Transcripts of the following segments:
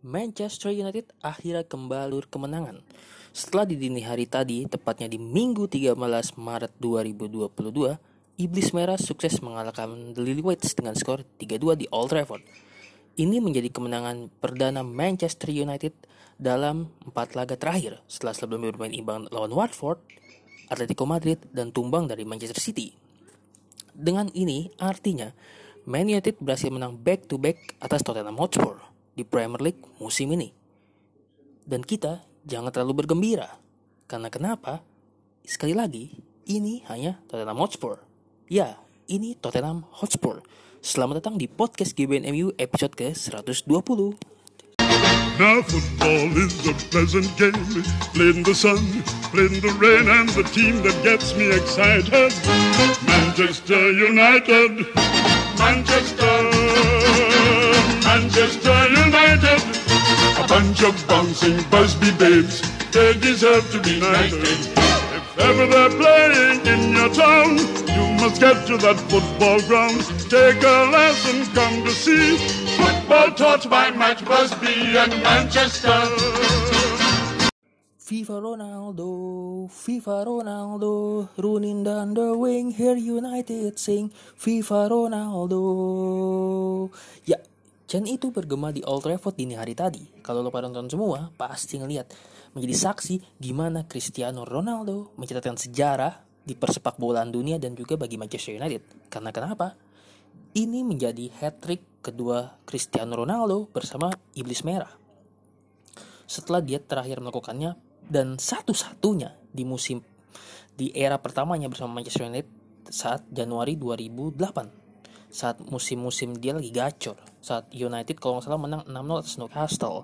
Manchester United akhirnya kembali kemenangan. Setelah di dini hari tadi, tepatnya di Minggu 13 Maret 2022, Iblis Merah sukses mengalahkan The Lilywhites dengan skor 3-2 di Old Trafford. Ini menjadi kemenangan perdana Manchester United dalam empat laga terakhir setelah sebelumnya bermain imbang lawan Watford, Atletico Madrid, dan tumbang dari Manchester City. Dengan ini artinya Man United berhasil menang back-to-back atas Tottenham Hotspur di Premier League musim ini. Dan kita jangan terlalu bergembira. Karena kenapa? Sekali lagi, ini hanya Tottenham Hotspur. Ya, ini Tottenham Hotspur. Selamat datang di podcast GBNMU episode ke-120. Now football is a pleasant game, played in the sun, played in the rain, and the team that gets me excited, Manchester United, Manchester, Manchester United, a bunch of bouncing Busby babes, they deserve to be knighted. If ever they're playing in your town, you must get to that football ground, take a lesson, come to see football taught by Matt Busby and Manchester. FIFA Ronaldo, FIFA Ronaldo, running down the wing, here United sing, FIFA Ronaldo. Ya, Chen itu bergema di Old Trafford dini hari tadi. Kalau lo pada nonton semua, pasti ngeliat menjadi saksi gimana Cristiano Ronaldo mencatatkan sejarah di persepak bolaan dunia dan juga bagi Manchester United. Karena kenapa? Ini menjadi hat-trick kedua Cristiano Ronaldo bersama Iblis Merah. Setelah dia terakhir melakukannya dan satu-satunya di musim di era pertamanya bersama Manchester United saat Januari 2008 saat musim-musim dia lagi gacor. Saat United kalau nggak salah menang 6-0 atas Newcastle.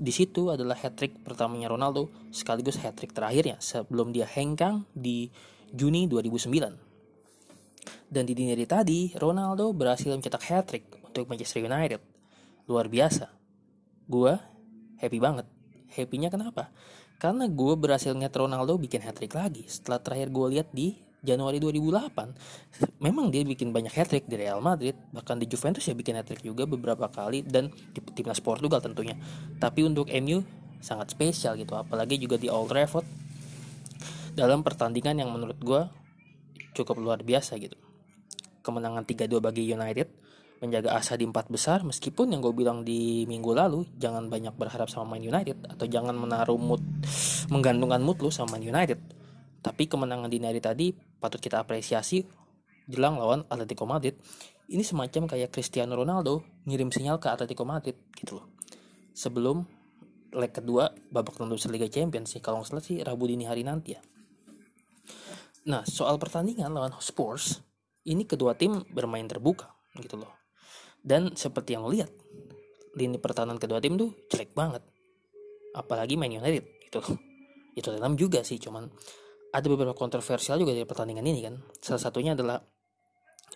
Di situ adalah hat trick pertamanya Ronaldo sekaligus hat trick terakhirnya sebelum dia hengkang di Juni 2009 dan di dini hari tadi Ronaldo berhasil mencetak hat trick untuk Manchester United. Luar biasa. Gua happy banget. Happynya kenapa? Karena gue berhasil ngeliat Ronaldo bikin hat-trick lagi. Setelah terakhir gue lihat di Januari 2008 memang dia bikin banyak hat-trick di Real Madrid bahkan di Juventus ya bikin hat-trick juga beberapa kali dan di timnas Portugal tentunya. Tapi untuk MU sangat spesial gitu apalagi juga di Old Trafford. Dalam pertandingan yang menurut gue cukup luar biasa gitu. Kemenangan 3-2 bagi United menjaga asa di empat besar meskipun yang gue bilang di minggu lalu jangan banyak berharap sama Man United atau jangan menaruh mood menggantungkan mood lu sama Man United tapi kemenangan di hari tadi patut kita apresiasi jelang lawan Atletico Madrid ini semacam kayak Cristiano Ronaldo ngirim sinyal ke Atletico Madrid gitu loh sebelum leg kedua babak tembus Liga Champions sih kalau nggak salah sih Rabu dini hari nanti ya nah soal pertandingan lawan Spurs ini kedua tim bermain terbuka gitu loh dan seperti yang lihat, lini pertahanan kedua tim tuh jelek banget. Apalagi Man United gitu. Itu dalam juga sih, cuman ada beberapa kontroversial juga dari pertandingan ini kan. Salah satunya adalah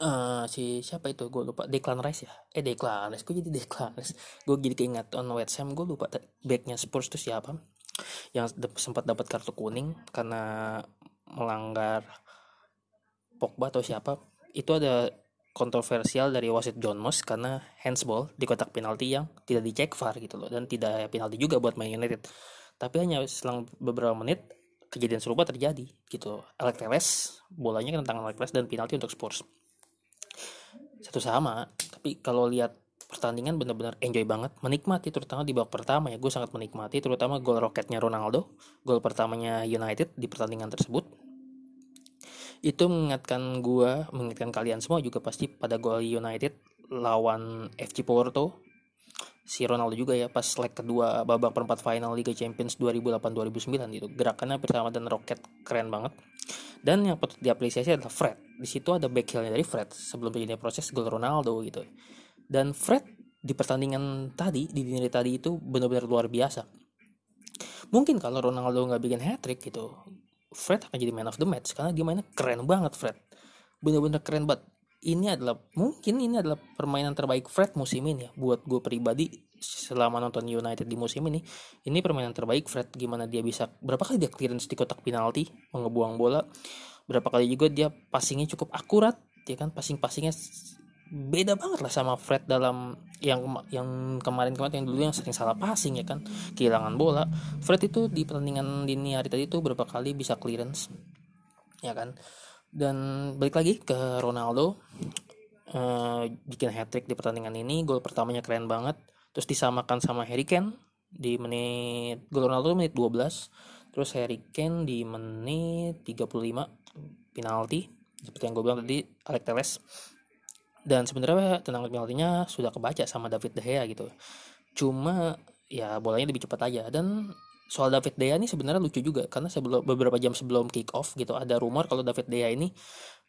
uh, si siapa itu? Gue lupa. Declan Rice ya? Eh Declan Rice. Gue jadi Declan Rice. Gue jadi keinget on West Ham. Gue lupa backnya Spurs itu siapa. Yang sempat dapat kartu kuning karena melanggar Pogba atau siapa. Itu ada kontroversial dari wasit John Moss karena handsball di kotak penalti yang tidak dicek VAR gitu loh. Dan tidak penalti juga buat Man United. Tapi hanya selang beberapa menit kejadian serupa terjadi gitu. Alex bolanya kena tangan Alex dan penalti untuk Spurs. Satu sama, tapi kalau lihat pertandingan benar-benar enjoy banget, menikmati terutama di babak pertama ya, gue sangat menikmati terutama gol roketnya Ronaldo, gol pertamanya United di pertandingan tersebut itu mengingatkan gue mengingatkan kalian semua juga pasti pada gol United lawan FC Porto si Ronaldo juga ya pas leg kedua babak perempat final Liga Champions 2008-2009 itu. Gerakannya pertama dan roket keren banget. Dan yang patut diapresiasi adalah Fred. Di situ ada back dari Fred sebelum terjadi proses gol Ronaldo gitu dan Fred di pertandingan tadi di dini tadi itu benar-benar luar biasa. Mungkin kalau Ronaldo nggak bikin hat trick gitu Fred akan jadi man of the match karena dia mainnya keren banget Fred. Bener-bener keren banget ini adalah mungkin ini adalah permainan terbaik Fred musim ini ya. Buat gue pribadi selama nonton United di musim ini ini permainan terbaik Fred. Gimana dia bisa berapa kali dia clearance di kotak penalti mengebuang bola. Berapa kali juga dia passingnya cukup akurat ya kan? Passing passingnya beda banget lah sama Fred dalam yang yang kemarin-kemarin yang dulu yang sering salah passing ya kan? Kehilangan bola. Fred itu di pertandingan dini hari tadi itu berapa kali bisa clearance ya kan dan balik lagi ke Ronaldo. Uh, bikin hat trick di pertandingan ini. Gol pertamanya keren banget. Terus disamakan sama Harry Kane di menit gol Ronaldo menit 12 terus Harry Kane di menit 35 penalti. Seperti yang gue bilang tadi Alex Teles dan sebenarnya tendangan penaltinya sudah kebaca sama David De Gea gitu. Cuma ya bolanya lebih cepat aja. Dan soal David De Gea ini sebenarnya lucu juga karena sebelum beberapa jam sebelum kick off gitu ada rumor kalau David De Gea ini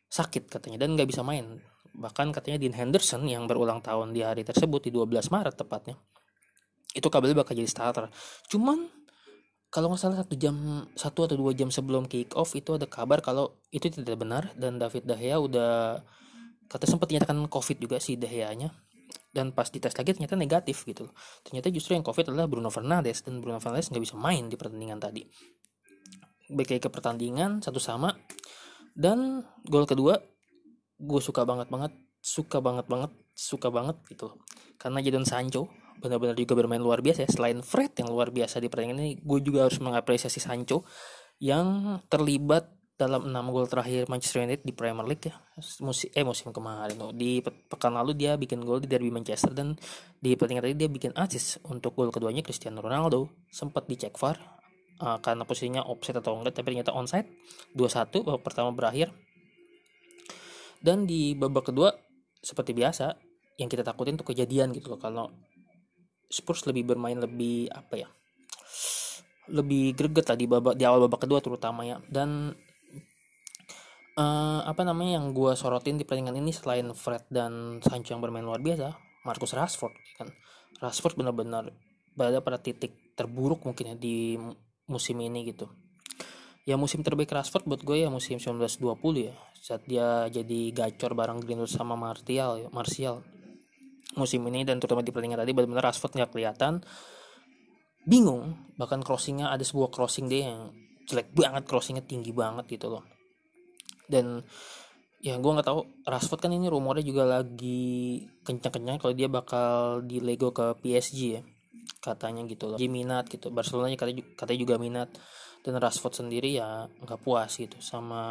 sakit katanya dan nggak bisa main. Bahkan katanya Dean Henderson yang berulang tahun di hari tersebut di 12 Maret tepatnya itu kabarnya bakal jadi starter. Cuman kalau nggak salah satu jam satu atau dua jam sebelum kick off itu ada kabar kalau itu tidak benar dan David Gea udah kata sempat dinyatakan covid juga si Dahya-nya dan pas dites lagi ternyata negatif gitu ternyata justru yang covid adalah Bruno Fernandes dan Bruno Fernandes nggak bisa main di pertandingan tadi. Baik ke pertandingan satu sama. Dan gol kedua gue suka banget banget suka banget banget suka banget gitu karena Jadon Sancho benar-benar juga bermain luar biasa ya. selain Fred yang luar biasa di pertandingan ini gue juga harus mengapresiasi Sancho yang terlibat dalam enam gol terakhir Manchester United di Premier League ya. Musim eh musim kemarin. Oh. di pekan lalu dia bikin gol di derby Manchester dan di pertandingan tadi dia bikin assist untuk gol keduanya Cristiano Ronaldo. Sempat dicek VAR uh, karena posisinya offset atau enggak tapi ternyata onside. 2-1 babak pertama berakhir. Dan di babak kedua seperti biasa yang kita takutin tuh kejadian gitu loh kalau Spurs lebih bermain lebih apa ya lebih greget lah di babak di awal babak kedua terutama ya. Dan uh, apa namanya yang gue sorotin di pertandingan ini selain Fred dan Sancho yang bermain luar biasa Marcus Rashford ya kan? Rashford benar-benar berada pada titik terburuk mungkin ya di musim ini gitu. Ya musim terbaik Rashford buat gue ya musim 1920 ya saat dia jadi gacor bareng Greenwood sama Martial ya, Martial. Musim ini dan terutama di pertandingan tadi benar-benar Rashford nggak kelihatan. Bingung bahkan crossingnya ada sebuah crossing dia yang jelek banget crossingnya tinggi banget gitu loh dan ya gue nggak tahu Rashford kan ini rumornya juga lagi kencang-kencang kalau dia bakal di Lego ke PSG ya. Katanya gitu loh. Jadi minat gitu. Barcelona katanya, katanya juga minat. Dan Rashford sendiri ya nggak puas gitu sama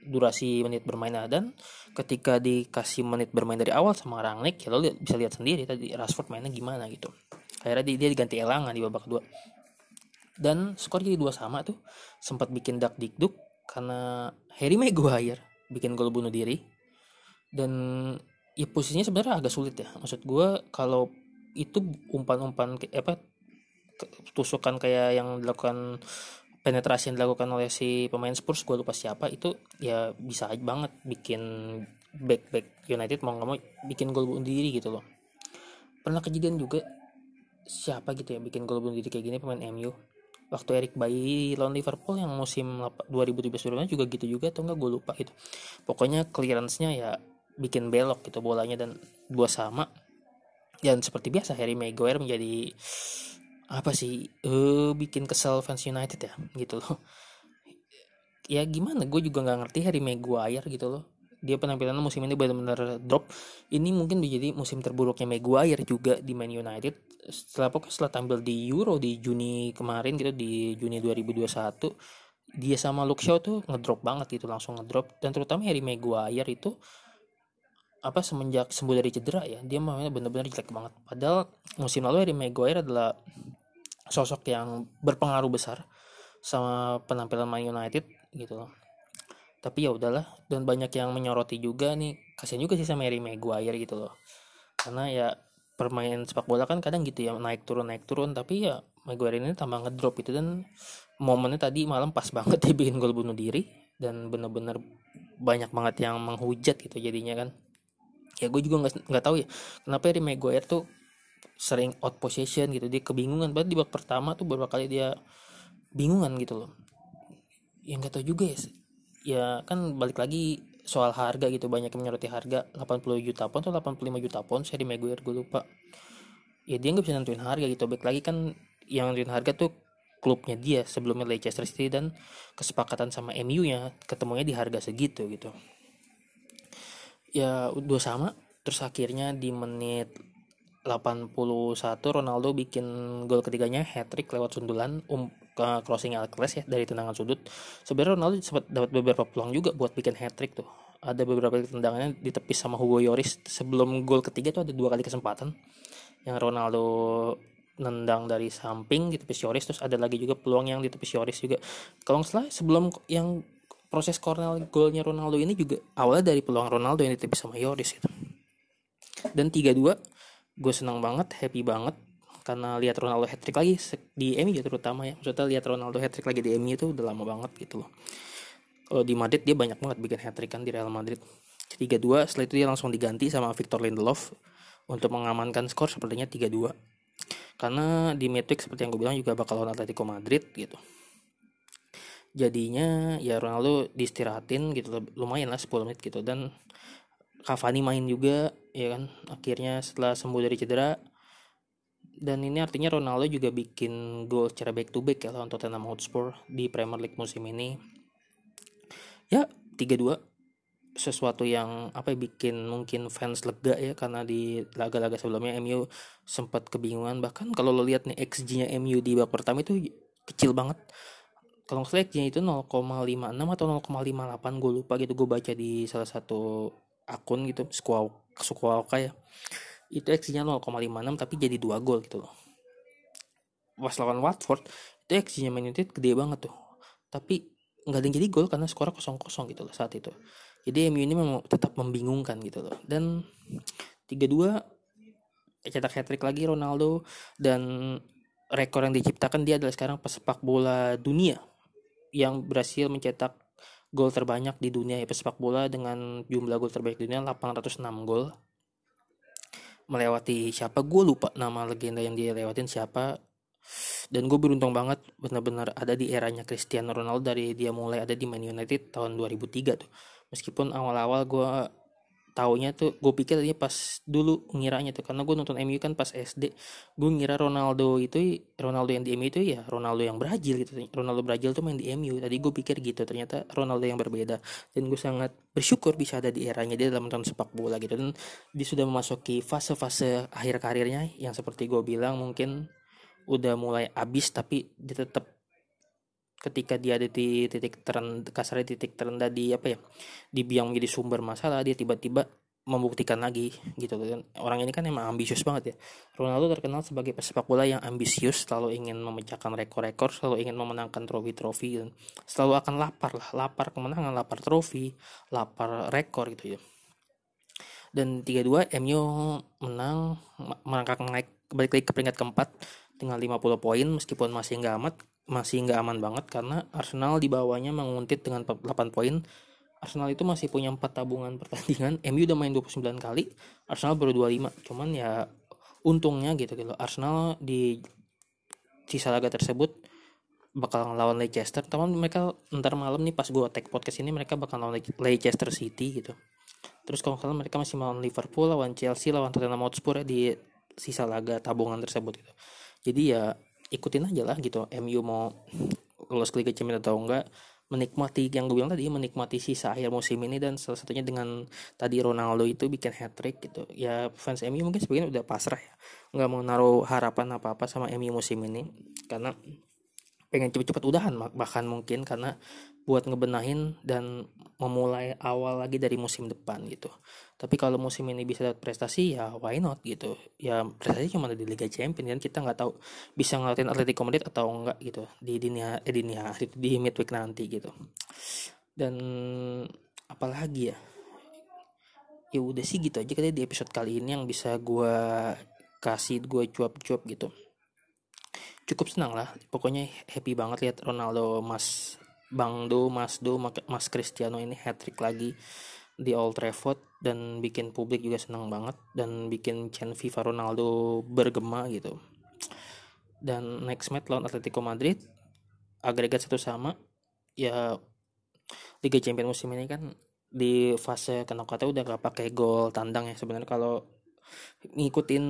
durasi menit bermain. Dan ketika dikasih menit bermain dari awal sama Rangnick ya lo bisa lihat sendiri tadi Rashford mainnya gimana gitu. Akhirnya dia, dia diganti Elanga di babak kedua. Dan skor jadi dua sama tuh. Sempat bikin dak dikduk karena Harry Maguire bikin gol bunuh diri. Dan ya posisinya sebenarnya agak sulit ya. Maksud gue kalau itu umpan-umpan apa tusukan kayak yang dilakukan penetrasi yang dilakukan oleh si pemain Spurs gue lupa siapa itu ya bisa aja banget bikin back back United mau nggak mau bikin gol bunuh diri gitu loh. Pernah kejadian juga siapa gitu ya bikin gol bunuh diri kayak gini pemain MU waktu Eric Bayi lawan Liverpool yang musim 2017 juga gitu juga atau enggak gue lupa gitu. Pokoknya clearance-nya ya bikin belok gitu bolanya dan dua sama. Dan seperti biasa Harry Maguire menjadi apa sih eh bikin kesel fans United ya gitu loh. Ya gimana gue juga nggak ngerti Harry Maguire gitu loh dia penampilannya musim ini benar-benar drop. Ini mungkin menjadi musim terburuknya Maguire juga di Man United. Setelah pokoknya setelah tampil di Euro di Juni kemarin gitu di Juni 2021 dia sama Luke Shaw tuh ngedrop banget gitu langsung ngedrop. Dan terutama Harry Maguire itu apa semenjak sembuh dari cedera ya dia mainnya benar-benar jelek banget. Padahal musim lalu Harry Maguire adalah sosok yang berpengaruh besar sama penampilan Man United gitu. loh tapi ya udahlah dan banyak yang menyoroti juga nih kasian juga sih sama Harry Maguire gitu loh. Karena ya permainan sepak bola kan kadang gitu ya naik turun naik turun tapi ya Maguire ini tambah ngedrop itu dan momennya tadi malam pas banget dia bikin gol bunuh diri dan bener-bener banyak banget yang menghujat gitu jadinya kan. Ya gue juga nggak nggak tahu ya kenapa Harry Maguire tuh sering out possession gitu dia kebingungan banget di babak pertama tuh beberapa kali dia bingungan gitu loh. Yang nggak tahu juga ya ya kan balik lagi soal harga gitu. Banyak yang menyoroti harga. 80 juta pound atau 85 juta pound di Maguire gue lupa. Ya dia nggak bisa nentuin harga gitu. Baik lagi kan yang nentuin harga tuh klubnya dia sebelumnya Leicester City dan kesepakatan sama MU nya ketemunya di harga segitu gitu. Ya dua sama. Terus akhirnya di menit 81 Ronaldo bikin gol ketiganya hat trick lewat sundulan. Um crossing Alcatraz ya dari tendangan sudut. Sebenarnya Ronaldo sempat dapat beberapa peluang juga buat bikin hat trick tuh. Ada beberapa tendangannya ditepis sama Hugo Lloris sebelum gol ketiga tuh ada dua kali kesempatan yang Ronaldo nendang dari samping ditepis Lloris terus ada lagi juga peluang yang ditepis Lloris juga. Kalau nggak salah sebelum yang proses corner golnya Ronaldo ini juga awalnya dari peluang Ronaldo yang ditepis sama Lloris gitu. Dan 3-2 gue senang banget, happy banget karena lihat Ronaldo hat trick lagi di MU ya terutama ya. Maksudnya lihat Ronaldo hat trick lagi di MU itu udah lama banget gitu loh. Kalau di Madrid dia banyak banget bikin hat trick kan di Real Madrid. 3-2 setelah itu dia langsung diganti sama Victor Lindelof untuk mengamankan skor sepertinya 3-2 karena di midweek seperti yang gue bilang juga bakal lawan Atletico Madrid gitu. Jadinya ya Ronaldo diistirahatin gitu lumayan lah 10 menit gitu. Dan Cavani main juga ya kan. Akhirnya setelah sembuh dari cedera dan ini artinya Ronaldo juga bikin gol secara back to back ya lawan Tottenham Hotspur di Premier League musim ini. Ya, 3-2 sesuatu yang apa ya bikin mungkin fans lega ya karena di laga-laga sebelumnya MU sempat kebingungan. Bahkan kalau lo lihat nih XG-nya MU di babak pertama itu kecil banget. Kalau nggak salah XG-nya itu 0,56 atau 0,58 gue lupa gitu. Gue baca di salah satu akun gitu Squawka ya itu XG-nya 0,56 tapi jadi dua gol gitu loh. Pas lawan Watford itu XG-nya Man United gede banget tuh. Tapi nggak ada yang jadi gol karena skor kosong kosong gitu loh saat itu. Jadi MU ini memang tetap membingungkan gitu loh. Dan 3-2 cetak hat trick lagi Ronaldo dan rekor yang diciptakan dia adalah sekarang pesepak bola dunia yang berhasil mencetak gol terbanyak di dunia. Ya pesepak bola dengan jumlah gol terbanyak di dunia 806 gol melewati siapa. Gue lupa nama legenda yang dia lewatin siapa. Dan gue beruntung banget benar-benar ada di eranya Cristiano Ronaldo dari dia mulai ada di Man United tahun 2003 tuh. Meskipun awal-awal gue taunya tuh gue pikir tadinya pas dulu ngiranya tuh karena gue nonton MU kan pas SD gue ngira Ronaldo itu Ronaldo yang di MU itu ya Ronaldo yang Brazil gitu Ronaldo Brazil tuh main di MU tadi gue pikir gitu ternyata Ronaldo yang berbeda. Dan gue sangat bersyukur bisa ada di eranya dia dalam nonton sepak bola gitu. Dan dia sudah memasuki fase-fase akhir karirnya yang seperti gue bilang mungkin udah mulai abis tapi dia tetap ketika dia ada di titik terendah kasarnya titik terendah di apa ya di biang menjadi sumber masalah dia tiba-tiba membuktikan lagi gitu. Kan orang ini kan emang ambisius banget ya. Ronaldo terkenal sebagai pesepak bola yang ambisius selalu ingin memecahkan rekor-rekor selalu ingin memenangkan trofi-trofi dan selalu akan lapar lah. Lapar kemenangan lapar trofi lapar rekor gitu ya. Dan 3-2 MU menang merangkak naik balik lagi ke peringkat keempat dengan 50 poin meskipun masih nggak amat masih nggak aman banget karena Arsenal di bawahnya menguntit dengan 8 poin. Arsenal itu masih punya 4 tabungan pertandingan. MU udah main 29 kali, Arsenal baru 25. Cuman ya untungnya gitu gitu. Arsenal di sisa laga tersebut bakal lawan Leicester. Teman mereka ntar malam nih pas gue tag podcast ini mereka bakal lawan Leicester City gitu. Terus kalau kalian mereka masih lawan Liverpool, lawan Chelsea, lawan Tottenham Hotspur ya di sisa laga tabungan tersebut gitu. Jadi ya ikutin aja lah gitu. MU mau lolos ke Liga Champions atau enggak menikmati yang gue bilang tadi menikmati sisa akhir musim ini dan salah satunya dengan tadi Ronaldo itu bikin hat trick gitu. Ya fans MU mungkin sebagian udah pasrah ya. Nggak mau naruh harapan apa apa sama MU musim ini. Karena pengen cepet-cepet udahan bahkan mungkin karena buat ngebenahin dan memulai awal lagi dari musim depan gitu. Tapi kalau musim ini bisa dapat prestasi ya why not gitu. Ya prestasi cuma ada di Liga Champions kan kita nggak tahu bisa ngelatin Atletico Madrid atau enggak gitu di dini eh, dini hari di midweek nanti gitu. Dan apalagi ya? Ya udah sih gitu aja kali di episode kali ini yang bisa gue kasih gue cuap-cuap gitu. Cukup senang lah, pokoknya happy banget lihat Ronaldo Mas Bang Do, Mas Do, Mas Cristiano ini hat trick lagi di Old Trafford dan bikin publik juga senang banget dan bikin chant FIFA Ronaldo bergema gitu. Dan next match lawan Atletico Madrid agregat satu sama ya Liga Champions musim ini kan di fase knockout udah gak pakai gol tandang ya sebenarnya kalau ngikutin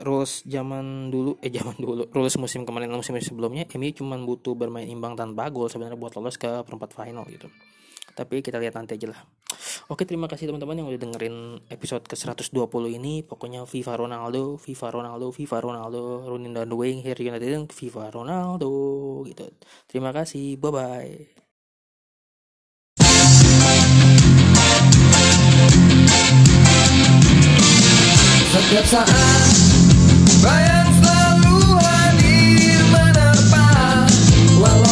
rules zaman dulu eh zaman dulu rules musim kemarin musim sebelumnya MU cuma butuh bermain imbang tanpa gol sebenarnya buat lolos ke perempat final gitu Tapi kita lihat nanti aja lah. Oke, terima kasih teman-teman yang udah dengerin episode ke 120 ini. Pokoknya Viva Ronaldo, Viva Ronaldo, Viva Ronaldo, running down the wing here United, Viva Ronaldo gitu. Terima kasih. Bye bye. Setiap saat Bayang selalu hadir menerpa Walau